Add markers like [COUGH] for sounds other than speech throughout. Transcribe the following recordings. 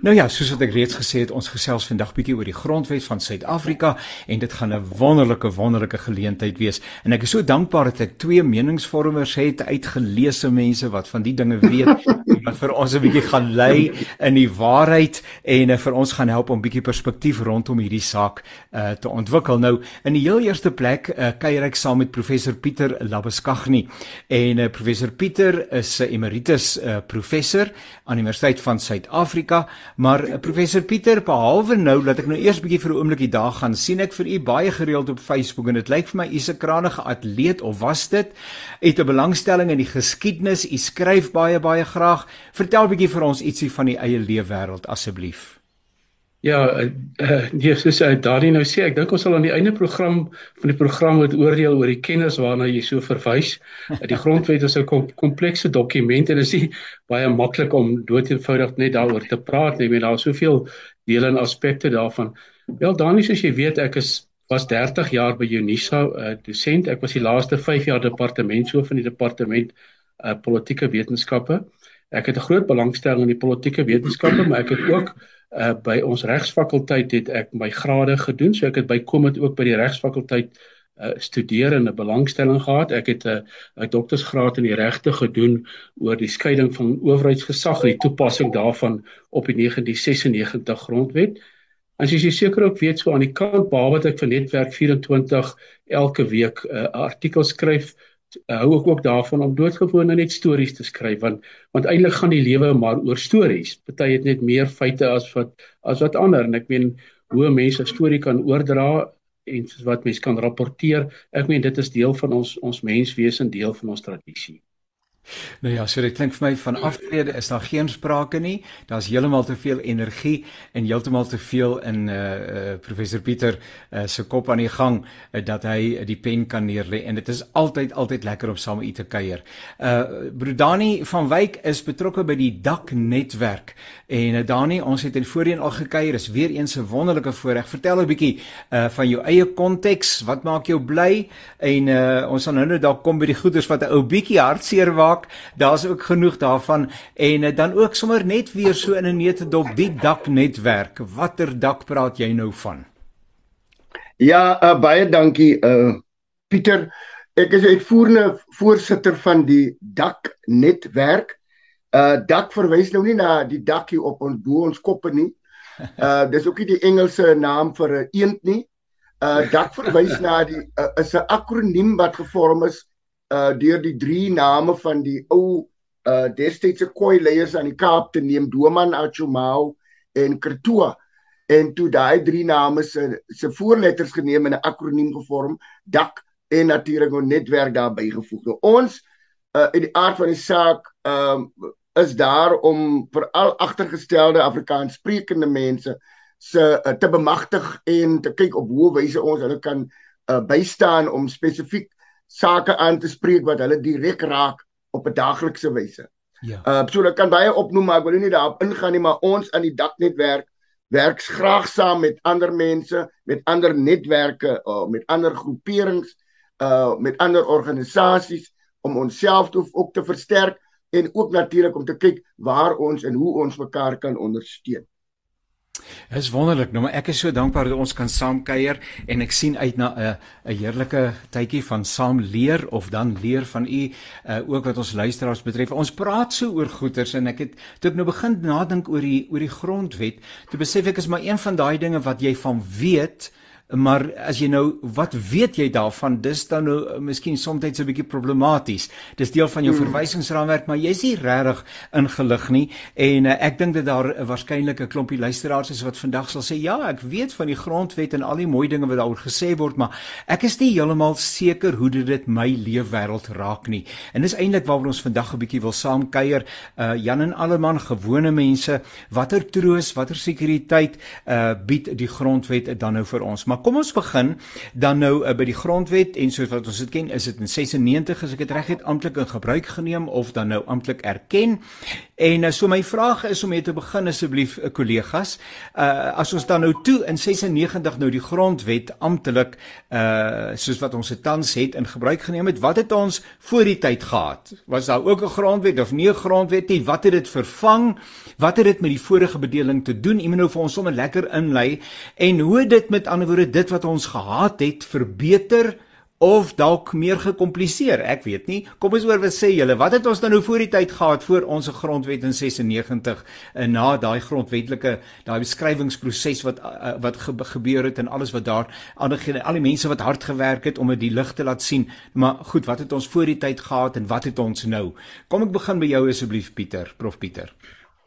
Nou ja, soos wat ek reeds gesê het, ons gesels vandag bietjie oor die grondwet van Suid-Afrika en dit gaan 'n wonderlike wonderlike geleentheid wees. En ek is so dankbaar dat ek twee meningsvormers het, uitgeleese mense wat van die dinge weet [LAUGHS] wat vir ons 'n bietjie gaan lei in die waarheid en uh, vir ons gaan help om bietjie perspektief rondom hierdie saak uh, te ontwikkel. Nou, in die heel eerste plek uh, kuier ek saam met professor Pieter Labuskaghni. En uh, professor Pieter is 'n uh, emeritus uh, professor aan die Universiteit van Suid-Afrika Maar uh, professor Pieter, behalwe nou dat ek nou eers bietjie vir 'n oomblik die dag gaan sien ek vir u baie gereeld op Facebook en dit lyk vir my u's 'n krangige atleet of was dit? Het 'n belangstelling in die geskiedenis, u skryf baie baie graag. Vertel bietjie vir ons ietsie van die eie leefwêreld asseblief. Ja, uh, nee, soos uh, Dani nou sê, ek dink ons sal aan die einde program van die program moet oordeel oor die kennis waarna jy so verwys. [LAUGHS] Uh, die grondwet is 'n kom, komplekse dokument en dit is nie baie maklik om doeteenvoudig net daaroor te praat nie. Daar is soveel dele en aspekte daarvan. Wel, Dani, soos jy weet, ek is was 30 jaar by Unisa uh, dosent. Ek was die laaste 5 jaar departementshoof in die departement uh, politieke wetenskappe. Ek het 'n groot belangstelling in die politieke wetenskappe, maar ek het ook uh by ons regsfakulteit het ek my grade gedoen. So ek het bykomend ook by die regsfakulteit uh studeer en 'n belangstelling gehad. Ek het 'n 'n doktorsgraad in die regte gedoen oor die skeiding van owerheidsgesag en die toepassing daarvan op die 1996 grondwet. As jy seker ook weet so aan die kant behalwe dat ek vir netwerk 24 elke week 'n uh, artikel skryf uh, hou ek ook daarvan om doodgewone net stories te skryf want want eintlik gaan die lewe maar oor stories. Party het net meer feite as wat as wat ander en ek meen hoe mense 'n storie kan oordra en wat mense kan rapporteer. Ek meen dit is deel van ons ons menswees en deel van ons tradisie. Nou ja, so dit klink vir my van aftrede is daar geen sprake nie. Daar's heeltemal te veel energie en heeltemal te veel in uh, uh professor Pieter uh, se kop aan die gang uh, dat hy uh, die pen kan neerlê en dit is altyd altyd lekker om saam met u te kuier. Uh Brodani van Wyk is betrokke by die dak netwerk en uh, Dani, ons het in voorheen al gekuier. Is weer eens 'n wonderlike voorreg. Vertel 'n bietjie uh van jou eie konteks. Wat maak jou bly? En uh ons gaan nou net dalk kom by die goeders wat 'n ou bietjie hartseer maak raak. Daar's ook genoeg daarvan en uh, dan ook sommer net weer so in 'n netedop die daknetwerk. Watter dak praat jy nou van? Ja, uh, baie dankie uh Pieter. Ek is uitvoerende voorsitter van die daknetwerk. Uh dak verwys nou nie na die dakkie op ons bo ons koppe nie. Uh [LAUGHS] dis ook nie die Engelse naam vir 'n eend nie. Uh dak verwys na die uh, is 'n akroniem wat gevorm is uh deur die drie name van die ou uh destydse koi leiers aan die Kaap te neem Doman Achumau en Kertua en toe daai drie name se se voorletters geneem en 'n akroniem gevorm dak en natuurlik 'n netwerk daarbey gevoeg. Ons uh in die aard van die saak um is daar om vir al agtergestelde Afrikaans sprekende mense se uh, te bemagtig en te kyk op hoe wyse ons hulle kan uh, bystaan om spesifiek sake aan te spreek wat hulle direk raak op 'n daaglikse wyse. Ja. Uh so ek kan baie opnoem maar ek wil nie daarop ingaan nie maar ons aan die daknetwerk werk graag saam met ander mense, met ander netwerke, uh, met ander groeperings, uh met ander organisasies om onsself ook te versterk en ook natuurlik om te kyk waar ons en hoe ons mekaar kan ondersteun. Dit is wonderlik. Nou maar ek is so dankbaar dat ons kan saam kuier en ek sien uit na 'n 'n heerlike tydjie van saam leer of dan leer van u uh, ook wat ons luisteraars betref. Ons praat so oor goeters en ek het toe ek nou begin nadink oor die oor die grondwet, toe besef ek is maar een van daai dinge wat jy van weet maar as jy nou wat weet jy daarvan? Dis dan nou uh, miskien soms 'n bietjie problematies. Dis deel van jou hmm. verwysingsraamwerk maar jy's nie regtig ingelig nie. En uh, ek dink dat daar uh, waarskynlik 'n klompie luisteraars is wat vandag sal sê ja ek weet van die grondwet en al die mooi dinge wat daaroor gesê word maar ek is nie heeltemal seker hoe dit dit my leefwêreld raak nie. En dis eintlik waaroor ons vandag 'n bietjie wil saam kuier uh, Jan en Alleman gewone mense watter troos watter sekuriteit uh, bied die grondwet dan nou vir ons? Maar kom ons begin dan nou uh, by die grondwet en soos wat ons dit ken, is dit in 96 as ek dit reg het amptelik in gebruik geneem of dan nou amptelik erken. En uh, so my vraag is om mee te begin asseblief uh, kollegas, uh, as ons dan nou toe in 96 nou die grondwet amptelik uh soos wat ons dit tans het in gebruik geneem het, wat het ons voor die tyd gehad? Was daar ook 'n grondwet of nie 'n grondwet nie? Wat het dit vervang? Wat het dit met die vorige bedeling te doen? Iemand nou vir ons sommer lekker inlei en hoe dit met ander woorde dit wat ons gehad het verbeter of dalk meer gekompliseer. Ek weet nie. Kom ons oor wat sê julle. Wat het ons dan nou voor die tyd gehad voor ons grondwet in 96 en na daai grondwetlike daai beskrywingsproses wat uh, wat ge gebeur het en alles wat daar ander al die mense wat hard gewerk het om dit die lig te laat sien. Maar goed, wat het ons voor die tyd gehad en wat het ons nou? Kom ek begin by jou asseblief Pieter, Prof Pieter.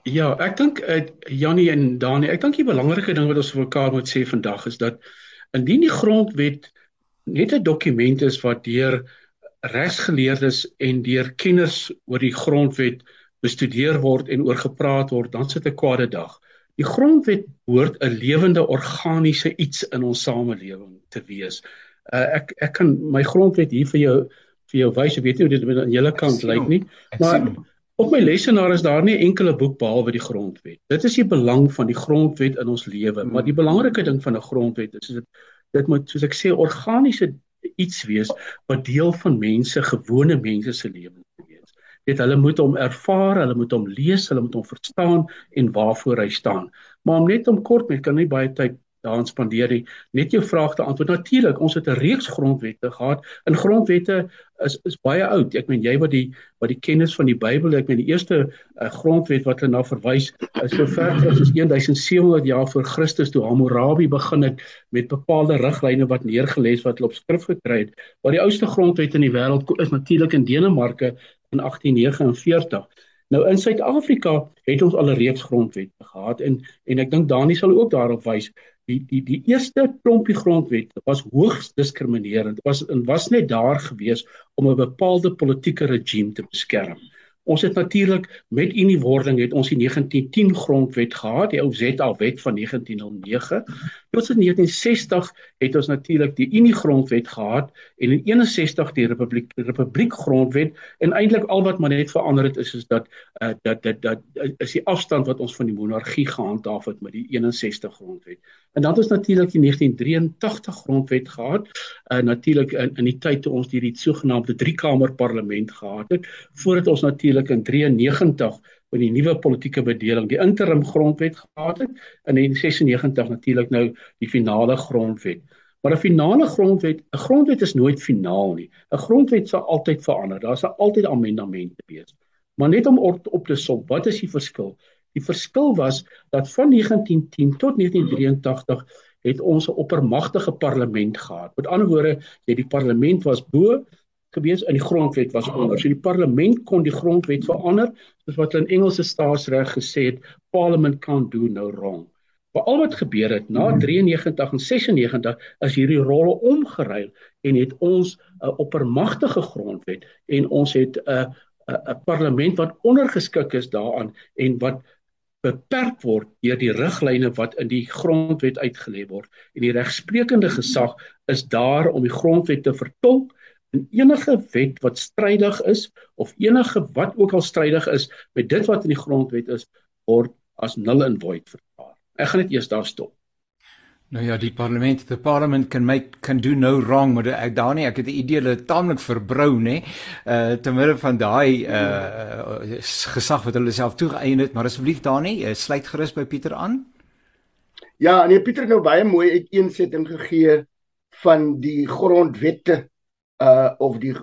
Ja, ek dink uh, Jannie en Dani, ek dink die belangrike ding wat ons vir mekaar moet sê vandag is dat indien die grondwet net 'n dokument is wat deur regsgeleerdes en deur kenners oor die grondwet bestudeer word en oor gepraat word, dan sit 'n kwade dag. Die grondwet behoort 'n lewende organiese iets in ons samelewing te wees. Uh, ek ek kan my grondwet hier vir jou vir jou wys. Ek weet nie hoe dit aan julle kant lyk nie, maar op my lesenaar is daar nie enkele boek behalwe die grondwet. Dit is die belang van die grondwet in ons lewe, maar die belangrike ding van 'n grondwet is dit dit moet soos ek sê organiese iets wees wat deel van mense gewone mense se lewens wees. Dit hulle moet hom ervaar, hulle moet hom lees, hulle moet hom verstaan en waarvoor hy staan. Maar om net om kort met kan nie baie tyd daaraan spandeer nie. Net jou vraag te antwoord. Natuurlik, ons het 'n reeks grondwette gehad. In grondwette is is baie oud. Ek meen jy wat die wat die kennis van die Bybel, ek meen die eerste uh, grondwet wat hulle na verwys is so ver terug as 1700 jaar voor Christus toe Hammurabi begin het met bepaalde riglyne wat neergelê is wat hulle op skrif gekry het. Maar die oudste grondwet in die wêreld is natuurlik in Denemarke in 1849. Nou in Suid-Afrika het ons al 'n reeks grondwette gehad en en ek dink Dani sal ook daarop wys die die die eerste klompie grondwet was hoogs diskriminerend was en was net daar gewees om 'n bepaalde politieke regime te beskerm. Ons het natuurlik met Unie wording het ons die 1910 grondwet gehad, die ou ZA wet van 1909. Tot in 1960 het ons natuurlik die Unie grondwet gehad en in 61 die Republiek Republiek grondwet en eintlik al wat maar net verander het is is dat uh, dat dat dat is die afstand wat ons van die monargie gehandhaaf het met die 61 grondwet. En dan het ons natuurlik die 1983 grondwet gehad, uh, natuurlik in, in die tyd toe ons die, die sogenaamde driekamer parlement gehad het, voordat ons natuurlik in 93 met die nuwe politieke bedeling die interim grondwet gehad het en in 96 natuurlik nou die finale grondwet. Maar 'n finale grondwet, 'n grondwet is nooit finaal nie. 'n Grondwet sal altyd verander. Daar sal altyd amendemente wees. Maar net om op te som, wat is die verskil? Die verskil was dat van 1910 tot 1983 het ons 'n oppermagtige parlement gehad. Met ander woorde, jy die parlement was bo gewees in die grondwet was onder. So die parlement kon die grondwet verander, soos wat hulle in Engelse staatsreg gesê het, parliament can't do no wrong. Maar al wat gebeur het na 93 en 96 is hierdie rolle omgeruil en het ons 'n oppermagtige grondwet en ons het 'n 'n parlement wat ondergeskik is daaraan en wat beperk word deur die riglyne wat in die grondwet uitgelê word en die regsprekende gesag is daar om die grondwet te vertolk en enige wet wat strydig is of enige wat ook al strydig is met dit wat in die grondwet is word as null and void verklaar. Ek gaan dit eers daar stop. Nou ja, die parlement, the parliament can make can do no wrong, maar ek daar nie, ek het die idee dat taamlik verbrou, nê. Uh te midde van daai uh gesag wat hulle self toegeëien het, maar asseblief daar nie, uh, sluit gerus by Pieter aan. Ja, nee Pieter het nou baie mooi uiteensetting gegee van die grondwette uh of die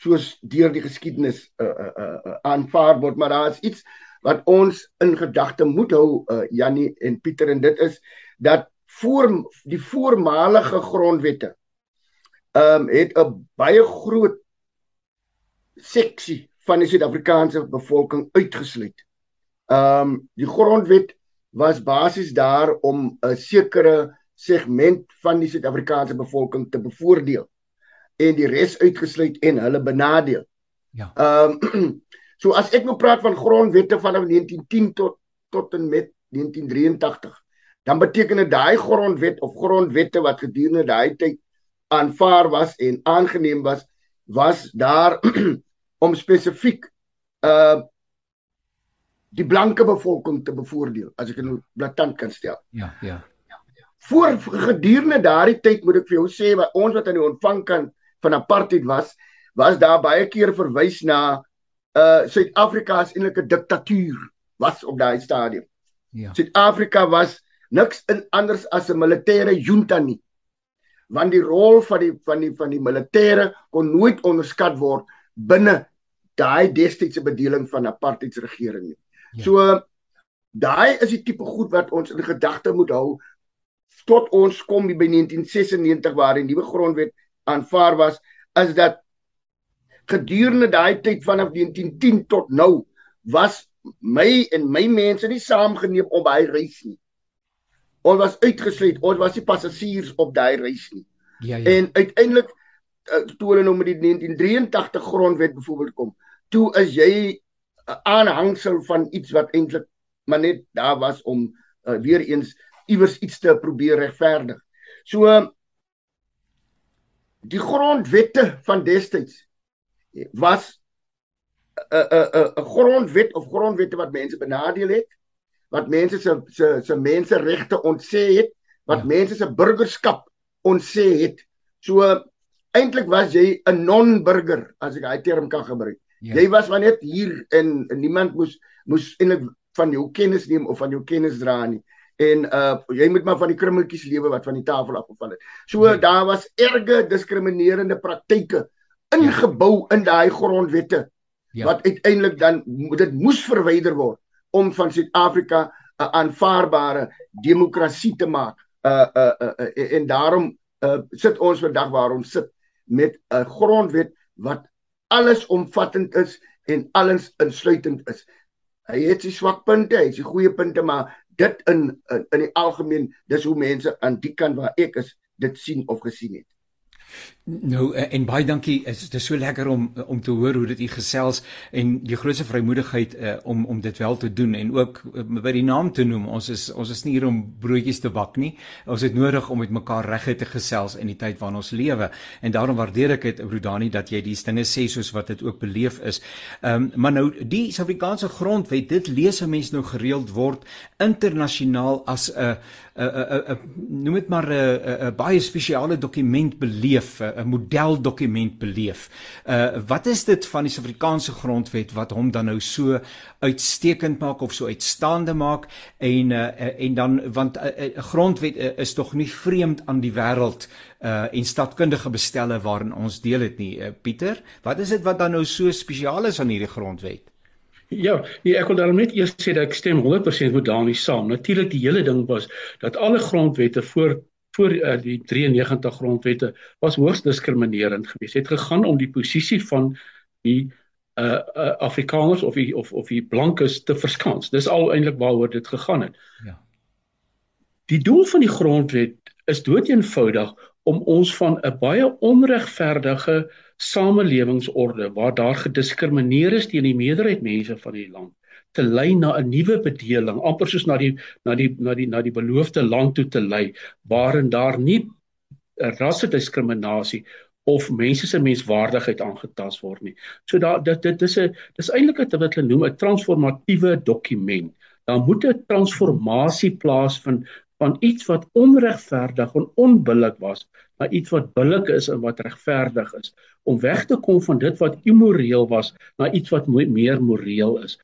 soos deur die geskiedenis uh uh, uh aanvaar word maar daar is iets wat ons in gedagte moet hou uh Jannie en Pieter en dit is dat voor die voormalige grondwette um het 'n baie groot seksie van die Suid-Afrikaanse bevolking uitgesluit. Um die grondwet was basies daar om 'n sekere segment van die Suid-Afrikaanse bevolking te bevoordeel en die res uitgesluit en hulle benadeel. Ja. Ehm um, [CLEARS THROAT] so as ek nou praat van grondwette vanaf 1910 tot tot en met 1983, dan beteken dit daai grondwet of grondwette wat gedurende daai tyd aanvaar was en aangeneem was, was daar [CLEARS THROAT] om spesifiek uh die blanke bevolking te bevoordeel as ek dit nou blaatant kan stel. Ja, ja. Voor gedurende daardie tyd moet ek vir jou sê wat ons wat aan die ontvang kan van apartheid was, was daar baie keer verwys na uh Suid-Afrika is eintlik 'n diktatuur was op daai stadium. Ja. Suid-Afrika was niks in anders as 'n militêre junta nie. Want die rol van die van die van die militêre kon nooit onderskat word binne daai destydse bedeling van apartheidsregering nie. Ja. So daai is die tipe goed wat ons in gedagte moet hou tot ons kom by 1996 waar die nuwe grondwet aanvaar was is dat gedurende daai tyd vanaf 1910 tot nou was my en my mense nie saamgeneem op daai reis nie. Ons was uitgesluit, ons was nie passasiers op daai reis nie. Ja ja. En uiteindelik eh, toe hulle nou met die 1983 grondwet byvoorbeeld kom, toe is jy 'n aanhangsel van iets wat eintlik maar net daar was om uh, weer eens iewers iets te probeer regverdig. So die grondwette van destyds was 'n 'n 'n grondwet of grondwette wat mense benadeel het, wat mense se se se menseregte ontsê het, wat ja. mense se burgerskap ontsê het. So eintlik was jy 'n non-burger as ek daai term kan gebruik. Ja. Jy was maar net hier en, en niemand moes moes eintlik van jou kennis neem of van jou kennis dra nie. En uh jy moet maar van die krummeltjies lewe wat van die tafel afgeval het. So ja. daar was erge diskriminerende praktyke ingebou in daai grondwette ja. wat uiteindelik dan dit moes verwyder word om van Suid-Afrika 'n aanvaarbare demokrasie te maak. Uh, uh uh uh en daarom uh sit ons vandag waar ons sit met 'n grondwet wat alles omvattend is en alles insluitend is. Hy het sy swakpunte, hy het sy goeie punte, maar dit in in, in die algemeen dis hoe mense aan die kant waar ek is dit sien of gesien het. Nou eh, en baie dankie. Dit is so lekker om om te hoor hoe dit u gesels en die grootste vrymoedigheid uh, om om dit wel te doen en ook uh, by die naam te noem. Ons is ons is nie hier om broodjies te bak nie. Ons het nodig om met mekaar reguit te gesels in die tyd waarin ons lewe. En daarom waardeer ek dit Rudani dat jy die dinge sê soos wat dit ook beleef is. Ehm um, maar nou die Suid-Afrikaanse grondwet, dit lees 'n mens nou gereeld word internasionaal as 'n 'n 'n noem dit maar 'n baie spesiale dokument beleef, 'n modeldokument beleef. Uh wat is dit van die Suid-Afrikaanse grondwet wat hom dan nou so uitstekend maak of so uitstaande maak en uh en dan want 'n uh, uh, grondwet uh, is tog nie vreemd aan die wêreld uh en stadkundige bestelle waarin ons deel het nie. Uh, Pieter, wat is dit wat dan nou so spesiaal is aan hierdie grondwet? Ja, nee, ek wil daarom net eers sê dat ek stem 100% met Dani saam. Natuurlik die hele ding was dat alle grondwette voor voor uh, die 93 grondwette was hoogs diskriminerend geweest. Het gegaan om die posisie van die uh, uh Afrikaners of die of of die blankes te verskans. Dis al eintlik waaroor dit gegaan het. Ja. Die doel van die grondwet is doeteenvoudig om ons van 'n baie onregverdige samelewingsorde waar daar gediskrimineer is teen die meerderheid mense van die land te lei na 'n nuwe bedeling amper soos na die na die na die na die beloofde land toe te lei waarin daar nie rassediskriminasie of mense se menswaardigheid aangetast word nie. So daar dit dit is 'n dis eintlik wat hulle noem 'n transformatiewe dokument. Daar moet 'n transformasie plaasvind van iets wat onregverdig en onbillik was na iets wat billik is en wat regverdig is om weg te kom van dit wat immoreel was na iets wat meer moreel is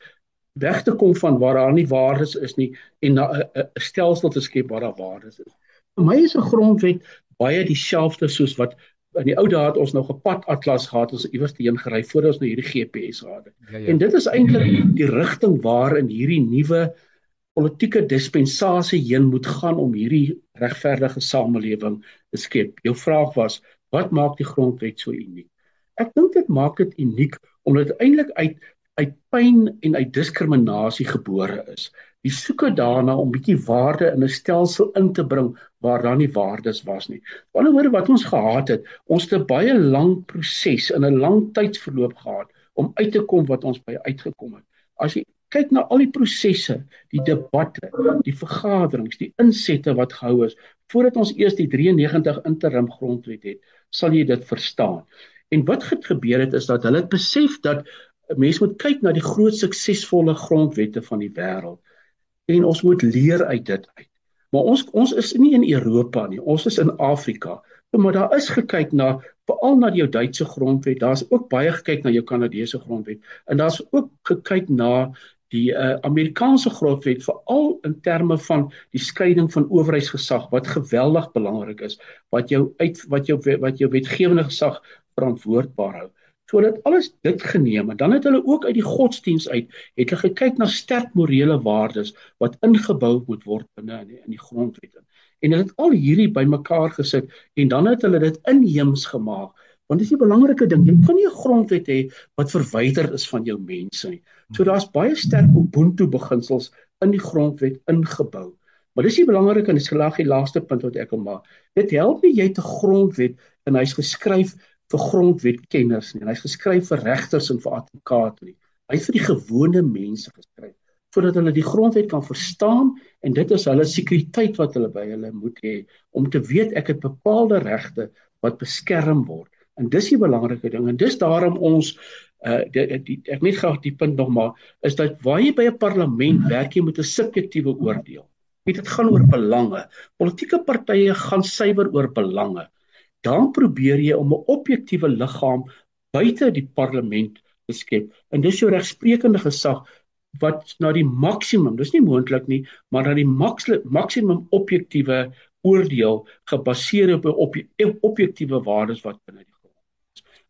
weg te kom van waar daar nie waardes is nie en na 'n stelsel te skep waar daar waardes is. Vir my is 'n grondwet baie dieselfde soos wat in die ou dae het ons nog 'n padatlas gehad ons iewers heen gery voordat ons nou hierdie GPS gehad het. Ja, ja. En dit is eintlik die rigting waarin hierdie nuwe politieke dispensasie heen moet gaan om hierdie regverdige samelewing te skep. Jou vraag was, wat maak die grondwet so uniek? Ek dink dit maak dit uniek omdat dit eintlik uit uit pyn en uit diskriminasie gebore is. Die soeke daarna om bietjie waarde in 'n stelsel in te bring waar daar nie waardes was nie. Op ander woorde wat ons gehad het, ons het 'n baie lang proses in 'n lang tydsverloop gehad om uit te kom wat ons by uitgekom het. As jy kyk na al die prosesse, die debatte, die vergaderings, die insette wat gehou is voordat ons eers die 93 interim grondwet het, sal jy dit verstaan. En wat het gebeur het is dat hulle het besef dat mense moet kyk na die groot suksesvolle grondwette van die wêreld en ons moet leer uit dit uit. Maar ons ons is nie in Europa nie, ons is in Afrika. Maar daar is gekyk na veral na jou Duitse grondwet. Daar's ook baie gekyk na jou Kanadese grondwet en daar's ook gekyk na die uh, Amerikaanse grondwet veral in terme van die skeiding van owerheidsgesag wat geweldig belangrik is wat jou uit wat jou wat jou wetgewende gesag verantwoordbaar hou. So dit alles dit geneem en dan het hulle ook uit die godsdiens uit het hulle gekyk na sterk morele waardes wat ingebou moet word binne in die, in die grondwet. En hulle het al hierdie bymekaar gesit en dan het hulle dit inheems gemaak want dis 'n belangrike ding. Jy kan nie 'n grondwet hê wat verwyder is van jou mense nie. So daar's baie sterk ubuntu beginsels in die grondwet ingebou. Maar dis die belangrike en dis gelag die laaste punt wat ek wil maak. Dit help nie jy te grondwet en hy's geskryf vir grondwetkenners nie. Hy's geskryf vir regters en vir advokate nie. Hy's vir die gewone mense geskryf sodat hulle die grondwet kan verstaan en dit is hulle sekuriteit wat hulle by hulle moet hê om te weet ek het bepaalde regte wat beskerm word. En dis die belangrike ding en dis daarom ons uh die, die ek net graag die punt nog maar is dat waar jy by 'n parlement werk jy met 'n subjektiewe oordeel. Dit dit gaan oor belange. Politieke partye gaan suiwer oor belange. Dan probeer jy om 'n objektiewe liggaam buite die parlement te skep. En dis jou regsprekende gesag wat na die maksimum, dis nie moontlik nie, maar na die maksimum objektiewe oordeel gebaseer op op objektiewe waardes wat binne die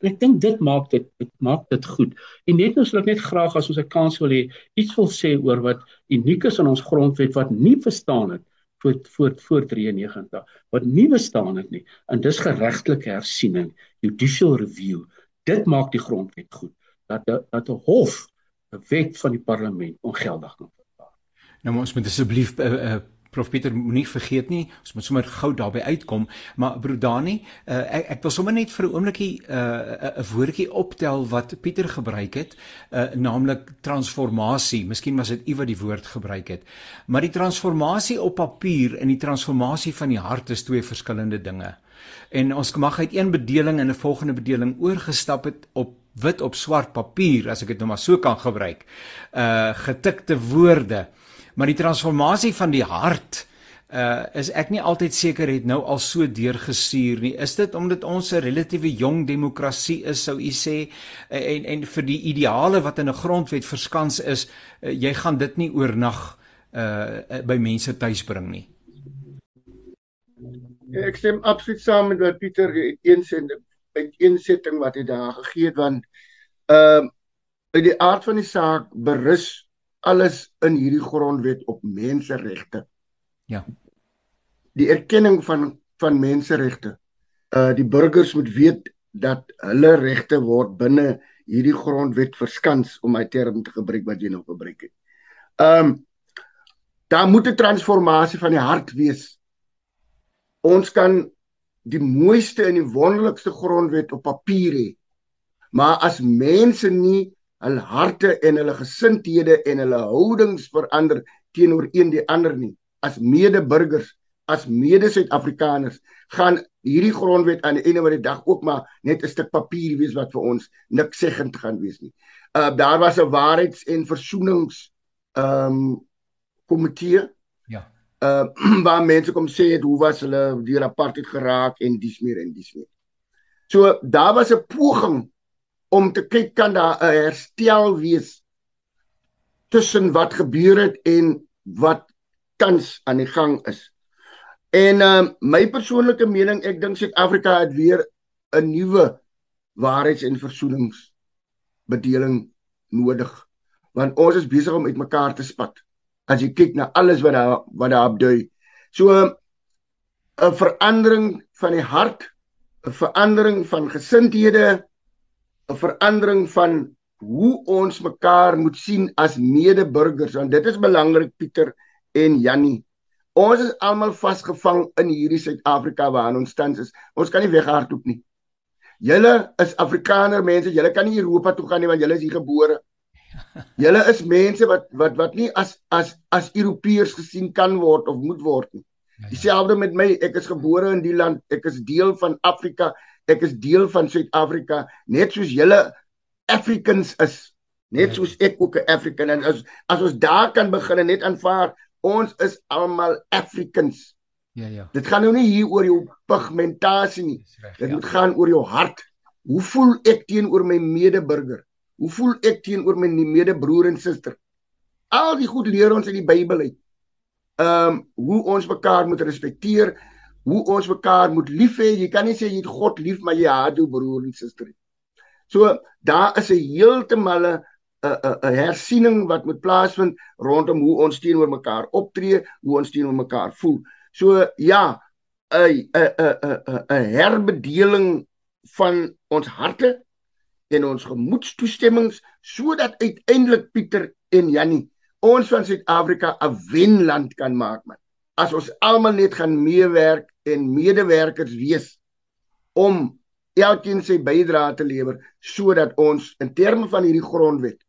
En ek dink dit maak dit dit maak dit goed. En net nou sal ek net graag as ons 'n kans wil hê iets wil sê oor wat uniek is aan ons grondwet wat nie verstaan het voor voor voor 93 wat nie verstaan het nie. En dis geregtelike hersiening, judicial review. Dit maak die grondwet goed dat dat 'n hof 'n wet van die parlement ongeldig kan verklaar. Nou ons moet asseblief uh, uh, Prof Pieter moenie vergeet nie, ons moet sommer gou daarby uitkom, maar broer Dani, uh, ek ek wil sommer net vir 'n oombliekie eh, 'n uh, 'n woordjie optel wat Pieter gebruik het, uh, naamlik transformasie. Miskien was dit u wat die woord gebruik het. Maar die transformasie op papier en die transformasie van die hart is twee verskillende dinge. En ons mag uit een bedeling in 'n volgende bedeling oorgestap het op wit op swart papier as ek dit nou maar so kan gebruik. Uh getikte woorde. Maar die transformasie van die hart uh is ek nie altyd seker het nou al so deurgestuur nie. Is dit omdat ons 'n relatiewe jong demokrasie is sou u sê en en vir die ideale wat in 'n grondwet verskans is, uh, jy gaan dit nie oornag uh by mense tuis bring nie. Ek stem absoluut saam met wat Pieter een sê met een setting wat hy daar gegee het want uh, uit die aard van die saak berus alles in hierdie grondwet op menseregte. Ja. Die erkenning van van menseregte. Uh die burgers moet weet dat hulle regte word binne hierdie grondwet verskans om my term te gebruik wat jy nou gebruik het. Um daar moet 'n transformasie van die hart wees. Ons kan die mooiste en die wonderlikste grondwet op papier hê. Maar as mense nie hul harte en hulle gesindhede en hulle houdings verander teenoor een die ander nie as medeburgers as mede-Suid-Afrikaners gaan hierdie grondwet aan die einde van die dag ook maar net 'n stuk papier wees wat vir ons niks seggend gaan wees nie. Uh daar was 'n waarheids- en versoenings ehm um, komitee. Ja. Uh [CLEARS THROAT] waar mense kom sê het hoe was hulle deur apartheid geraak en dis meer en dis meer. So daar was 'n poging om te kyk kan daar 'n herstel wees tussen wat gebeur het en wat tans aan die gang is. En uh my persoonlike mening, ek dink Suid-Afrika het weer 'n nuwe waarheids- en versoeningsbedeling nodig want ons is besig om uitmekaar te spat as jy kyk na alles wat daar wat daar opdui. So 'n verandering van die hart, 'n verandering van gesindhede, 'n verandering van hoe ons mekaar moet sien as medeburgers want dit is belangrik Pieter en Jannie. Ons is almal vasgevang in hierdie Suid-Afrika waarin ons tans is. Ons kan nie weghardloop nie. Julle is Afrikaner mense, julle kan nie Europa toe gaan nie want julle is hier gebore. Julle is mense wat wat wat nie as as as Europeërs gesien kan word of moet word nie. Ja. Dieselfde met my, ek is gebore in die land, ek is deel van Afrika ek is deel van Suid-Afrika net soos julle Africans is Net soos ek ook 'n African en as as ons daar kan begin en net aanvaar ons is almal Africans. Ja ja. Dit gaan nou nie hier oor jou pigmentasie nie. Dit moet ja. gaan oor jou hart. Hoe voel ek teenoor my medeburger? Hoe voel ek teenoor my medebroer en suster? Al die goed leer ons in die Bybel uit. Ehm um, hoe ons mekaar moet respekteer, hoe ons mekaar moet lief hê. Jy kan nie sê jy het God lief maar jy haat jou broer en suster nie. So daar is 'n heeltemal 'n 'n 'n hersiening wat moet plaasvind rondom hoe ons teenoor mekaar optree, hoe ons teenoor mekaar voel. So ja, 'n 'n 'n 'n herbedeling van ons harte en ons gemoedstoestemmings sodat uiteindelik Pieter en Jannie ons van Suid-Afrika 'n wenland kan maak man. As ons almal net gaan meewerk en medewerkers wees om elkeen sy bydrae te lewer sodat ons in terme van hierdie grondwet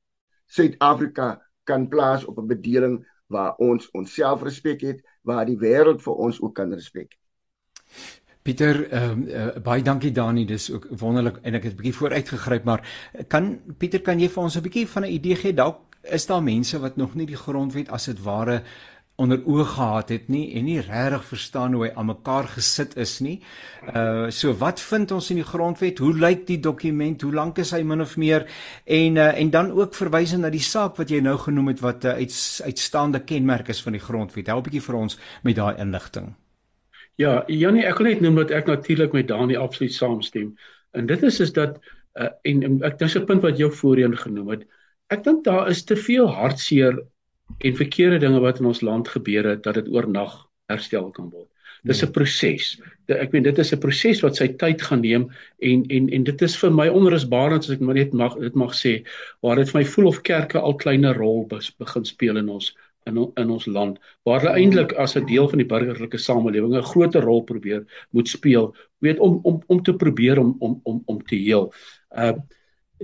Suid-Afrika kan plaas op 'n bedeling waar ons onsself respek het, waar die wêreld vir ons ook kan respek. Pieter, ehm um, uh, baie dankie Dani, dis ook wonderlik en ek het 'n bietjie vooruit gegryp, maar kan Pieter, kan jy vir ons 'n bietjie van 'n idee gee dalk is daar mense wat nog nie die grondwet as dit ware onder oë gehad het nie en nie regtig verstaan hoe hy aan mekaar gesit is nie. Uh so wat vind ons in die grondwet? Hoe lyk die dokument? Hoe lank is hy min of meer? En uh en dan ook verwysing na die saak wat jy nou genoem het wat 'n uh, uit, uitstaande kenmerk is van die grondwet. Help 'n bietjie vir ons met daai inligting. Ja, Janie, ek wil net noem dat ek natuurlik met Dani absoluut saamstem. En dit is is dat uh, en, en ek dis 'n punt wat jy voorheen genoem het. Ek dink daar is te veel hartseer en verkeerde dinge wat in ons land gebeur het dat dit oornag herstel kan word. Dis 'n nee. proses. Ek meen dit is 'n proses wat sy tyd gaan neem en en en dit is vir my onrusbarend as ek maar net mag dit mag sê waar dit vir my voel of kerke al kleiner rol begin speel in ons in in ons land waar hulle eintlik as 'n deel van die burgerlike samelewing 'n groter rol probeer moet speel weet om om om te probeer om om om om te heel. Uh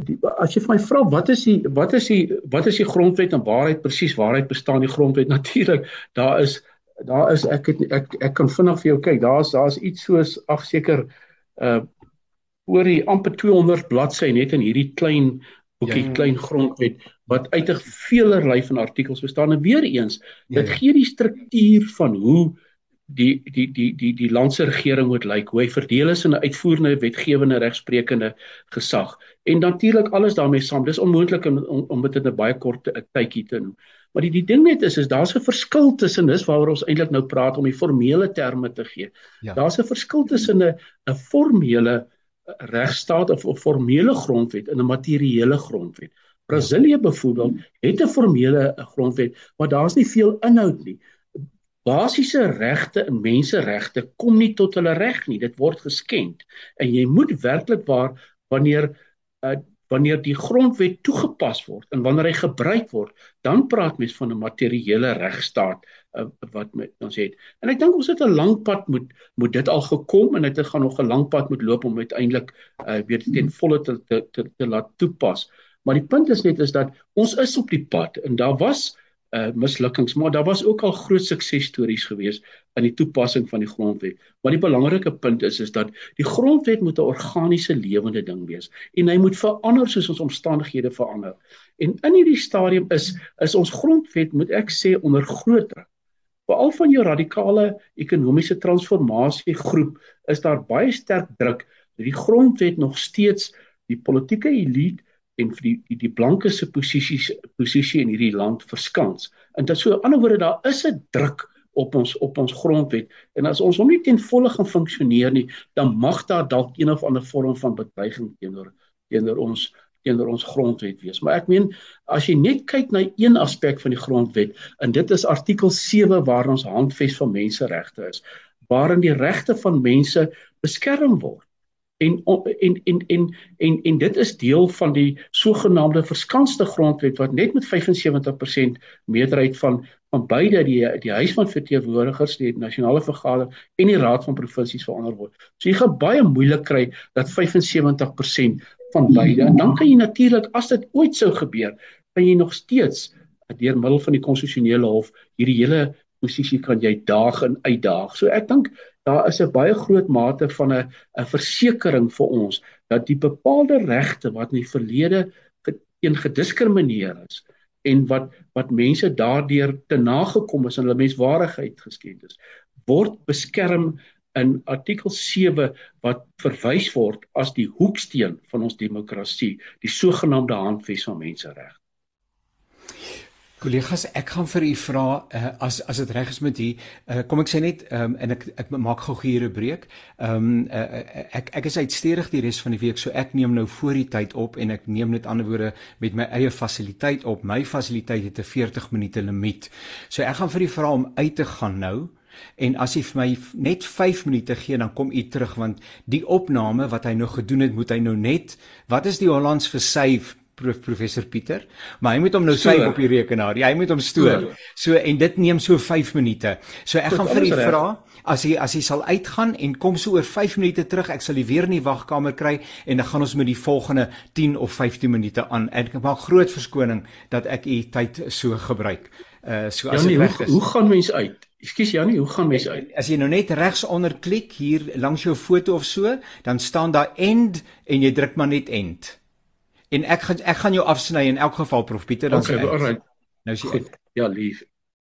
die, as jy vir my vra wat is die wat is die wat is die grondwet en waarheid presies waarheid bestaan die grondwet [LAUGHS] natuurlik daar is daar is ek het, ek ek kan vinnig vir jou kyk daar's daar's iets soos ag seker uh oor die amper 200 bladsy net in hierdie klein boekie ja. klein grondwet wat uit 'n veelerlei van artikels bestaan en weer eens ja, dit ja. gee die struktuur van hoe die die die die die landse regering moet lyk hoe hy verdeel is in 'n uitvoerende wetgewende regsprekende gesag en natuurlik alles daarmee saam dis onmoontlik om om dit in 'n baie kort tydjie te doen maar die die ding net is is daar's 'n verskil tussen dis waaroor ons eintlik nou praat om die formele terme te gee ja. daar's 'n verskil tussen 'n 'n formele regstaat of 'n formele grondwet en 'n materiële grondwet. Brasilië byvoorbeeld het 'n formele grondwet, maar daar's nie veel inhoud nie. Basiese regte en menseregte kom nie tot hulle reg nie. Dit word geskend. En jy moet werklik waar wanneer uh, wanneer die grondwet toegepas word en wanneer hy gebruik word, dan praat mens van 'n materiële regstaat uh, wat ons het. En ek dink ons het 'n lang pad moet moet dit al gekom en dit gaan nog 'n lang pad moet loop om uiteindelik uh, weer ten volle te te, te te laat toepas. Maar die punt is net is dat ons is op die pad en daar was uh mislukkings, maar daar was ook al groot suksesstories gewees in die toepassing van die grondwet. Maar die belangrike punt is is dat die grondwet moet 'n organiese lewende ding wees en hy moet verander soos ons omstandighede verander. En in hierdie stadium is is ons grondwet moet ek sê onder groot druk Veral van jou radikale ekonomiese transformasie groep is daar baie sterk druk dat die grondwet nog steeds die politieke elite en vir die die, die blanke se posisies posisie in hierdie land verskans. En dit so 'n ander woorde daar is 'n druk op ons op ons grondwet en as ons hom nie ten volle gaan funksioneer nie, dan mag daar dalk een of ander vorm van bedreiging teenoor teenoor ons teenoor ons grondwet wees. Maar ek meen as jy net kyk na een aspek van die grondwet en dit is artikel 7 waar ons handves van menseregte is, waarin die regte van mense beskerm word. En en en en en en dit is deel van die sogenaamde verskanste grondwet wat net met 75% meerderheid van van beide die die huis van verteenwoordigers die nasionale vergadering en die raad van provinsies verander word. So jy gaan baie moeilik kry dat 75% van beide. En dan kan jy natuurlik as dit ooit sou gebeur, kan jy nog steeds deur middel van die konstitusionele hof hierdie hele posisie kan jy daag en uitdaag. So ek dink daar is 'n baie groot mate van 'n 'n versekering vir ons dat die bepaalde regte wat in die verlede een gediskrimineer is en wat wat mense daardeur te nagekom is en hulle menswaardigheid geskend is word beskerm in artikel 7 wat verwys word as die hoeksteen van ons demokrasie die sogenaamde handves van menseregte Kollegas, ek gaan vir u vra uh, as as dit reg is met u, uh, kom ek sê net um, en ek ek maak gou hier 'n breek. Ehm um, uh, ek ek is uitstedig die res van die week, so ek neem nou voor die tyd op en ek neem net ander woorde met my eie fasiliteit op. My fasiliteit het 'n 40 minute limiet. So ek gaan vir u vra om uit te gaan nou. En as jy vir my net 5 minute gee dan kom u terug want die opname wat hy nou gedoen het moet hy nou net wat is die Hollands vir save prof professor Pieter, maar hy moet hom nou save op die rekenaar. Ja, hy moet hom stoor. So en dit neem so 5 minute. So ek gaan vir u vra as hy as hy sal uitgaan en kom so oor 5 minute terug, ek sal u weer in die wagkamer kry en dan gaan ons met die volgende 10 of 15 minute aan. Ek maak groot verskoning dat ek u tyd so gebruik. Uh so as dit reg is. Hoe, hoe gaan mens uit? Ekskuus Janie, hoe gaan mens uit? As jy nou net regs onder klik hier langs jou foto of so, dan staan daar end en jy druk maar net end. En ek gaan ek gaan jou afsny in elk geval Prof Pieter dan sê. Okay, alright. Nou sê ek. Ja, lief.